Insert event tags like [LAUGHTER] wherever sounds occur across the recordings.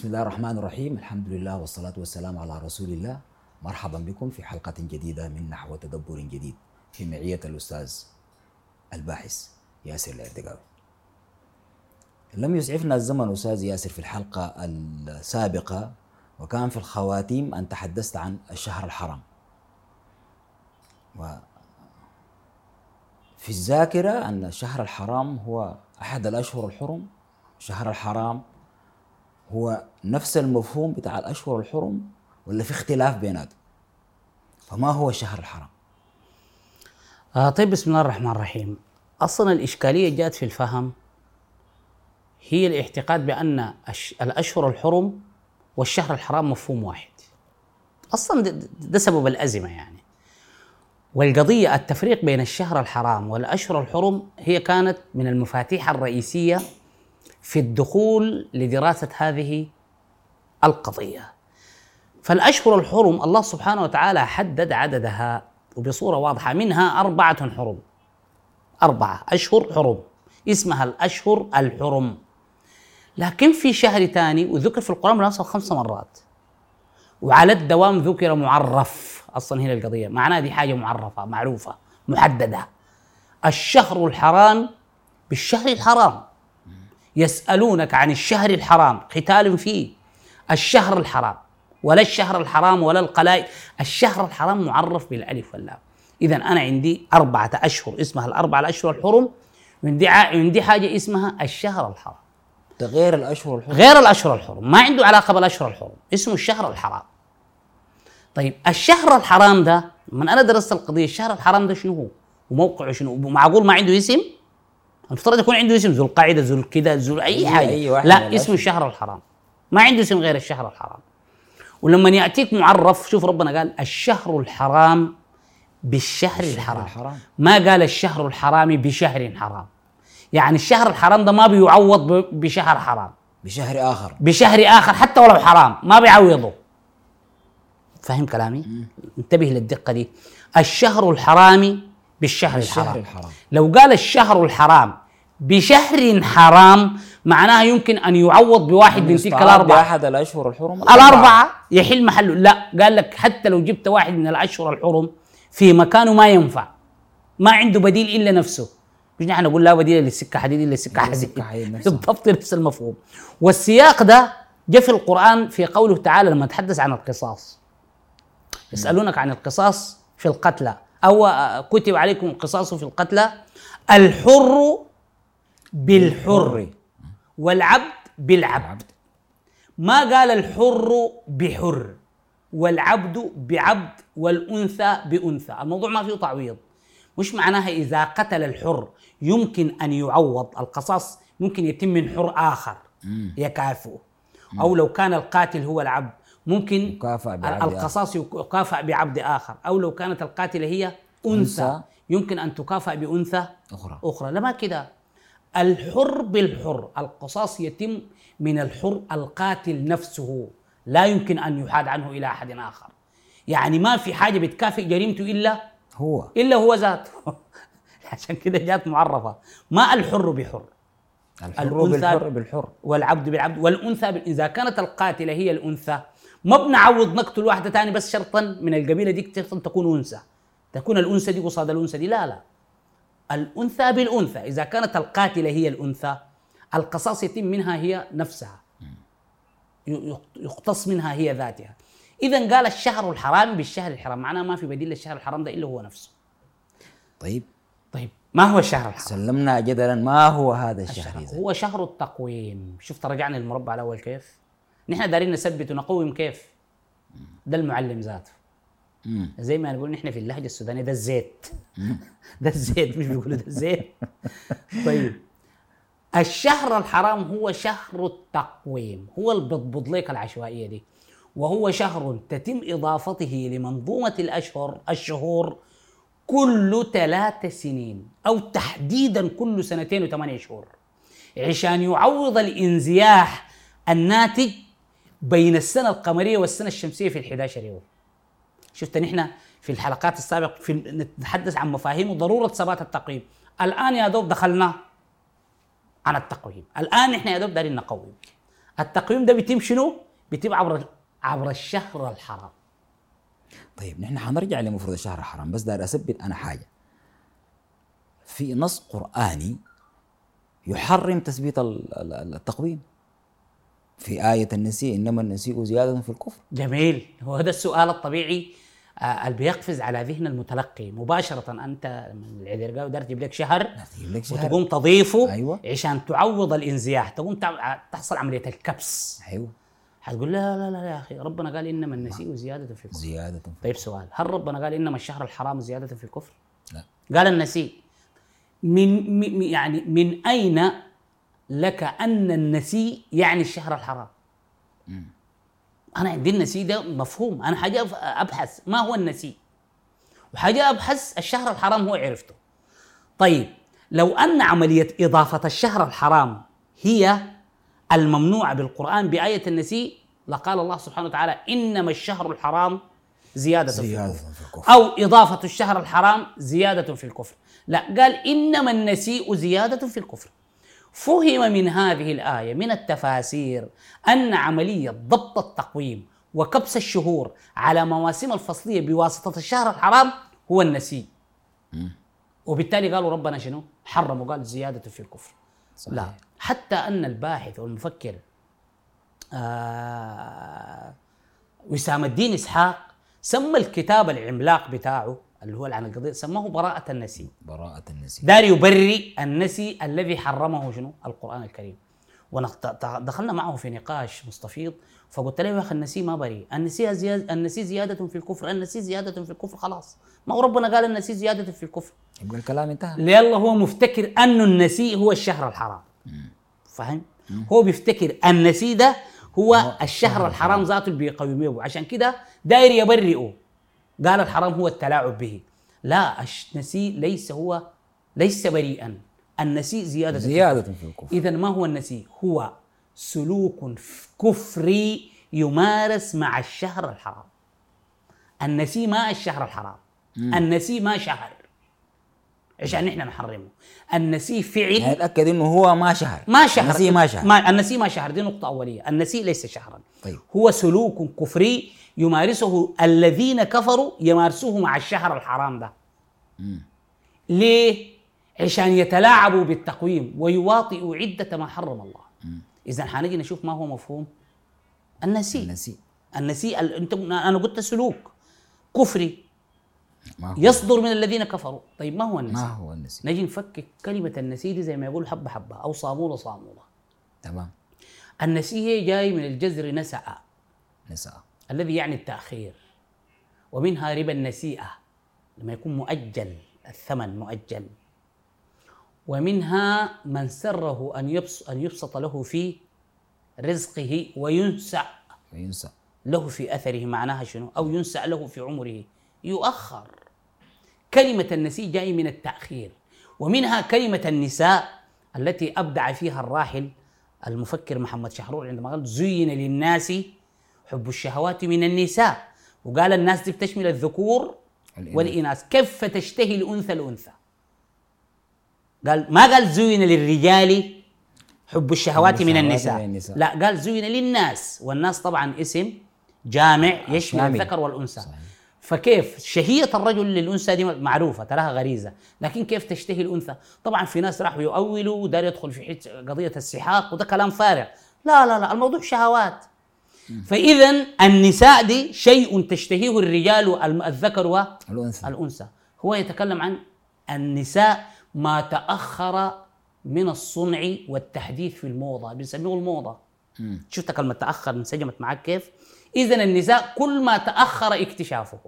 بسم الله الرحمن الرحيم الحمد لله والصلاة والسلام على رسول الله مرحبا بكم في حلقة جديدة من نحو تدبر جديد في معية الأستاذ الباحث ياسر الأردقاوي لم يسعفنا الزمن أستاذ ياسر في الحلقة السابقة وكان في الخواتيم أن تحدثت عن الشهر الحرام و في الذاكرة أن الشهر الحرام هو أحد الأشهر الحرم شهر الحرام هو نفس المفهوم بتاع الأشهر الحرم ولا في اختلاف بيناتهم؟ فما هو الشهر الحرام آه طيب بسم الله الرحمن الرحيم. أصلا الإشكالية جات في الفهم. هي الاعتقاد بأن الش- الأشهر الحرم والشهر الحرام مفهوم واحد. أصلا ده, سبب الأزمة يعني. والقضية التفريق بين الشهر الحرام والأشهر الحرم هي كانت من المفاتيح الرئيسية في الدخول لدراسة هذه القضية. فالأشهر الحرم الله سبحانه وتعالى حدد عددها وبصورة واضحة منها أربعة حرم. أربعة أشهر حرم. اسمها الأشهر الحرم. لكن في شهر ثاني وذكر في القرآن بنفسه خمس مرات وعلى الدوام ذكر معرف. أصلا هنا القضية معناها دي حاجة معرفة معروفة محددة. الشهر الحرام بالشهر الحرام يسألونك عن الشهر الحرام. قتال فيه. الشهر الحرام. ولا الشهر الحرام ولا القلائد. الشهر الحرام معرف بالألف واللام. إذا أنا عندي أربعة أشهر اسمها الأربعة الأشهر الحرم. وعندي ع- عندي حاجة اسمها الشهر الحرام. ده غير الأشهر الحرم. غير الأشهر الحرم. ما عنده علاقة بالأشهر الحرم. اسمه الشهر الحرام. طيب الشهر الحرام ده من أنا درست القضية الشهر الحرام ده شنو هو؟ وموقعه شنو؟ معقول ما عنده اسم؟ المفترض يكون عنده اسم ذو القاعدة ذو الكذا ذو أي- حاجة. أي واحد لا. اسمه الشهر الحرام. ما عنده اسم غير الشهر الحرام. ولما يأتيك معرف شوف ربنا قال الشهر الحرام بالشهر الحرام. الحرام. ما قال الشهر الحرام بشهر حرام. يعني الشهر الحرام ده ما بيعوض بشهر حرام. بشهر آخر. بشهر آخر حتى ولو حرام ما بيعوضه. فاهم كلامي؟ انتبه للدقة دي. الشهر الحرامي بالشهر بالشهر الحرام. الحرام. لو قال الشهر الحرام بشهر حرام معناها يمكن أن يعوض بواحد من تلك يستعاد الأربعة. بأحد الأشهر الحرم؟ الأربعة يحل محله. لا قال لك حتى لو جبت واحد من الأشهر الحرم في مكانه ما ينفع. ما عنده بديل إلا نفسه. مش نحن نقول لا بديل للسكة حديد إلا السكه حديد. [LAUGHS] بالضبط نفس المفهوم. والسياق ده جاء في القرآن في قوله تعالى لما تحدث عن القصاص. يسألونك عن القصاص في القتلى. أو كتب عليكم القصاص في القتلى. الحر بالحر والعبد بالعبد. ما قال الحر بحر والعبد بعبد والأنثى بأنثى. الموضوع ما فيه تعويض. مش معناها إذا قتل الحر يمكن أن يعوض القصاص ممكن يتم من حر آخر يكافئه. أو لو كان القاتل هو العبد ممكن يكافأ بعبد القصاص يكافأ بعبد آخر. أو لو كانت القاتلة هي أنثى. يمكن أن تكافأ بأنثى أخرى. أخرى. لا ما كده؟ الحر بالحر. القصاص يتم من الحر القاتل نفسه. لا يمكن أن يحاد عنه إلى أحد آخر. يعني ما في حاجة بتكافئ جريمته إلا هو. إلا هو ذاته. [LAUGHS] عشان كده جات معرفة. ما الحر بحر؟ الحر الأنثى بالحر بالحر. والعبد بالعبد. والأنثى بال- إذا كانت القاتلة هي الأنثى ما بنعوض نقتل واحدة تاني بس شرطا؟ من القبيلة دي شرطا تكون أنثى. تكون الأنثى دي قصاد الأنثى دي. لا لا. الأنثى بالأنثى. إذا كانت القاتلة هي الأنثى القصاص يتم منها هي نفسها. يقتص منها هي ذاتها. إذا قال الشهر الحرام بالشهر الحرام. معناه ما في بديل للشهر الحرام ده إلا هو نفسه. طيب. طيب ما هو الشهر الحرام؟ سلمنا جدلا. ما هو هذا الشهر إذا هو شهر التقويم. شفت رجعنا للمربع الأول كيف؟ نحن دارين نثبت ونقوم كيف؟ ده المعلم ذاته. مم. زي ما نقول نحن في اللهجة السودانية ده الزيت. [LAUGHS] ده الزيت مش بيقولوا ده الزيت. طيب. الشهر الحرام هو شهر التقويم هو اللي بيضبط لك العشوائية دي. وهو شهر تتم إضافته لمنظومة الأشهر الشهور كل ثلاث سنين أو تحديدا كل سنتين وثمانية شهور عشان يعوض الإنزياح الناتج بين السنة القمرية والسنة الشمسية في ال 11 يوم. شفت نحن في الحلقات السابقة في نتحدث عن مفاهيم وضرورة ثبات التقويم. الآن يا دوب دخلنا عن التقويم. الآن نحن يا دوب دارين نقوم. التقويم ده بيتم شنو؟ بيتم عبر عبر الشهر الحرام. طيب نحن حنرجع لمفروض الشهر الحرام بس داير أثبت أنا حاجة. في نص قرآني يحرم تثبيت ال- ال- التقويم. في آية النسيء إنما النسيء زيادة في الكفر. جميل. هو هذا السؤال الطبيعي اللي بيقفز على ذهن المتلقي. مباشرة أنت من العذرقاوي دار تجيب لك شهر. وتقوم تضيفه أيوة. عشان تعوض الإنزياح. تقوم تحصل عملية الكبس. أيوه. حتقول لا لا لا يا أخي ربنا قال إنما النسيء زيادة في الكفر. زيادة في طيب سؤال. هل ربنا قال إنما الشهر الحرام زيادة في الكفر؟ لا. قال النسيء. من من- يعني من أين لك أن النسيء يعني الشهر الحرام؟ أنا عندي النسيء ده مفهوم. أنا حاجة أف- أبحث. ما هو النسيء وحاجة أبحث الشهر الحرام هو عرفته. طيب لو أن عملية إضافة الشهر الحرام هي الممنوعة بالقرآن بآية النسيء لقال الله سبحانه وتعالى إنما الشهر الحرام زيادة, في زيادة الكفر في الكفر. أو إضافة الشهر الحرام زيادة في الكفر. لا قال إنما النسيء زيادة في الكفر. فهم من هذه الآية من التفاسير أن عملية ضبط التقويم وكبس الشهور على مواسم الفصلية بواسطة الشهر الحرام هو النسيء وبالتالي قالوا ربنا شنو؟ حرم وقال زيادة في الكفر. صحيح. لا حتى أن الباحث والمفكر آه وسام الدين إسحاق سمى الكتاب العملاق بتاعه اللي هو عن القضية سماه براءة النسي. براءة النسيء دار يبرئ النسي الذي حرمه شنو؟ القرآن الكريم. ودخلنا معه في نقاش مستفيض فقلت له يا أخي النسي ما بريء. النسي زيادة النسي زيادة في الكفر النسي زيادة في الكفر خلاص. ما هو ربنا قال النسي زيادة في الكفر. يبقى الكلام انتهى. ليلا هو مفتكر أن النسي هو الشهر الحرام. فاهم هو بيفتكر النسي ده هو الشهر الحرام. ذاته اللي بيقومه. عشان كده داير يبرئه. قال الحرام هو التلاعب به لا النسي ليس هو ليس بريئا النسي زيادة زيادة في الكفر إذا ما هو النسي؟ هو سلوك كفري يمارس مع الشهر الحرام. النسي ما الشهر الحرام. النسي ما شهر. عشان إحنا نحرمه. النسي فعل يعني اتاكد إنه هو ما شهر ما شهر النسيء ما شهر ما النسي ما شهر دي نقطة أولية، النسي ليس شهرا. طيب. هو سلوك كفري يمارسه الذين كفروا يمارسوه مع الشهر الحرام ده. ليه؟ عشان يتلاعبوا بالتقويم ويواطئوا عدة ما حرم الله. إذا حنجي نشوف ما هو مفهوم النسي. النسيء النسي ال- أنت أنا قلت سلوك كفري ما هو يصدر من الذين كفروا، طيب ما هو النسي؟ ما هو النسيء نجي نفكك كلمة النسي دي زي ما يقول حبة حبة أو صامولة صامولة. تمام النسي هي جاي من الجذر نسأ نساء الذي يعني التأخير. ومنها ربا النسيئة لما يكون مؤجل الثمن مؤجل. ومنها من سره أن يبس أن يبسط له في رزقه وينسع وينسى له في أثره معناها شنو؟ أو ينسع له في عمره. يؤخر. كلمة النسي جاي من التأخير. ومنها كلمة النساء التي أبدع فيها الراحل المفكر محمد شحرور عندما قال زين للناس حب الشهوات من النساء وقال الناس دي بتشمل الذكور والإناث. والإناث كيف تشتهي الأنثى الأنثى قال ما قال زين للرجال حب الشهوات من النساء. النساء. لا قال زين للناس والناس طبعا اسم جامع يشمل شامل. الذكر والأنثى صحيح. فكيف شهية الرجل للأنثى دي معروفة تراها غريزة لكن كيف تشتهي الأنثى طبعا في ناس راحوا يؤولوا ودار يدخل في قضية السحاق وده كلام فارغ لا لا لا الموضوع شهوات فإذا النساء دي شيء تشتهيه الرجال الذكر الأنثى. والأنثى هو يتكلم عن النساء ما تأخر من الصنع والتحديث في الموضة بنسميه الموضة. شفت كلمة تأخر انسجمت معك كيف؟ إذا النساء كل ما تأخر اكتشافه.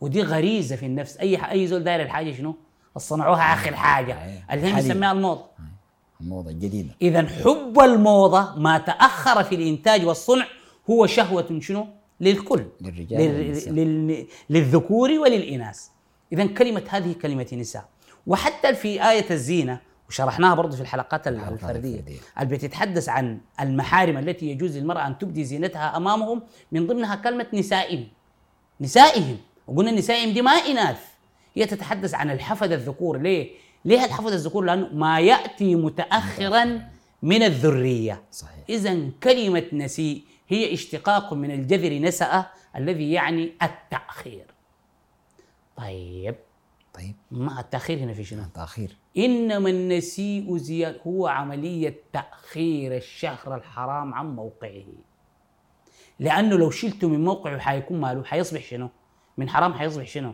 ودي غريزة في النفس. أي ح- أي زول داير الحاجة شنو؟ صنعوها آخر حاجة أيوة. اللي هي حديث. بنسميها الموضة. الموضة الجديدة. إذا حب الموضة ما تأخر في الإنتاج والصنع هو شهوة شنو؟ للكل. للرجال لل... لل... للذكور وللإناث. إذا كلمة هذه كلمة نساء. وحتى في آية الزينة وشرحناها برضو في الحلقات ال- الحلقات الفردية. اللي بتتحدث عن المحارم التي يجوز للمرأة أن تبدي زينتها أمامهم من ضمنها كلمة نسائهم. نسائهم. وقلنا نسائهم دي ما إناث. هي تتحدث عن الحفظ الذكور. ليه؟ ليه الحفظ الذكور؟ لأنه ما يأتي متأخرا من الذرية. صحيح. إذا كلمة نسيء هي اشتقاق من الجذر نسأ الذي يعني التأخير. طيب. طيب. ما التأخير هنا في شنو؟ تاخير إنما النسيء زيادة هو عملية تأخير الشهر الحرام عن موقعه. لأنه لو شلته من موقعه حيكون ماله حيصبح شنو؟ من حرام حيصبح شنو؟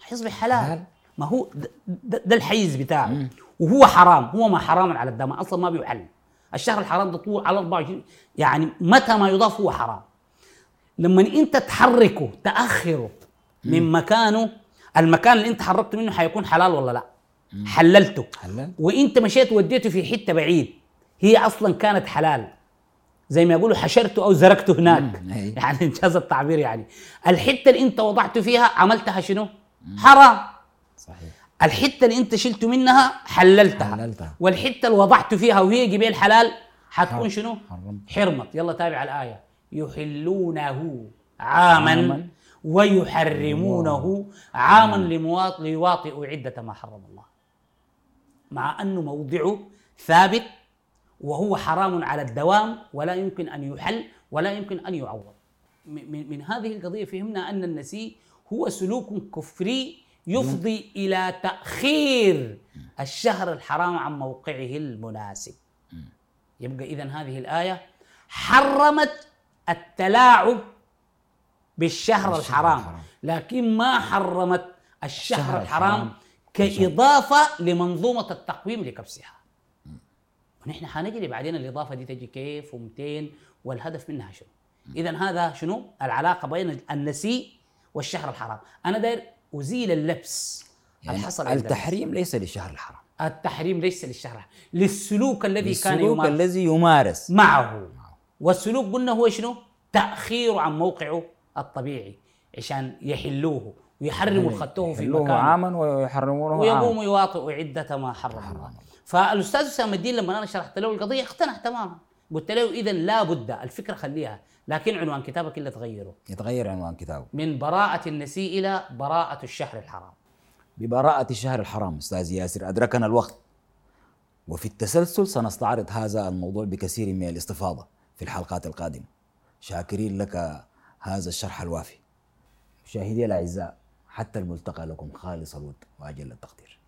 حيصبح حلال. حلال. ما هو ده, ده, ده الحيز بتاعه. وهو حرام هو ما حرام على الدم أصلا ما بيحل. الشهر الحرام ده طول على 24 يعني متى ما يضاف هو حرام. لما أنت تحركه تأخره من مكانه المكان اللي أنت حركته منه حيكون حلال ولا لا؟ حللته. حلال. وأنت مشيت وديته في حتة بعيد. هي أصلا كانت حلال. زي ما يقولوا حشرته أو زرقته هناك. [LAUGHS] يعني انجاز التعبير يعني. الحتة اللي أنت وضعته فيها عملتها شنو؟ حرام. صحيح. الحتة اللي انت شلته منها حللتها حللتها. والحتة اللي وضعته فيها وهي جبال حلال حتكون. شنو؟ حرمت. حرمت يلا تابع الآية يحلونه عاما. ويحرمونه عاما لمواط- ليواطئوا عدة ما حرم الله مع أنه موضعه ثابت وهو حرام على الدوام ولا يمكن أن يحل ولا يمكن أن يعوض من, من هذه القضية فهمنا أن النسيء هو سلوك كفري يفضي إلى تأخير الشهر الحرام عن موقعه المناسب. يبقى اذا هذه الآية حرمت التلاعب بالشهر الحرام. الحرام. لكن ما حرمت الشهر الحرام. كإضافة لمنظومة التقويم لكبسها. ونحن حنجري بعدين الإضافة دي تجي كيف و200 والهدف منها شنو. إذا هذا شنو؟ العلاقة بين النسيء والشهر الحرام. أنا داير أزيل اللبس يعني الحصل عند التحريم ليس للشهر الحرام. التحريم ليس للشهر الحرام. للسلوك الذي كان السلوك يمارس. الذي يمارس. معه. والسلوك قلنا هو شنو؟ تأخير عن موقعه الطبيعي عشان يحلوه ويحرموا الخطوه في يحلوه مكانه. عاما ويحرمونه عاما. ويقوم يواطئ عدة ما حرم الله فالأستاذ أسامة الدين لما أنا شرحت له القضية اقتنع تماما. قلت له إذا لا بد الفكرة خليها لكن عنوان كتابك إلا تغيره. يتغير عنوان كتابه. من براءة النسيء إلى براءة الشهر الحرام. ببراءة الشهر الحرام أستاذ ياسر أدركنا الوقت. وفي التسلسل سنستعرض هذا الموضوع بكثير من الاستفاضة في الحلقات القادمة. شاكرين لك هذا الشرح الوافي. مشاهدي الأعزاء حتى الملتقى لكم خالص الود وأجل التقدير.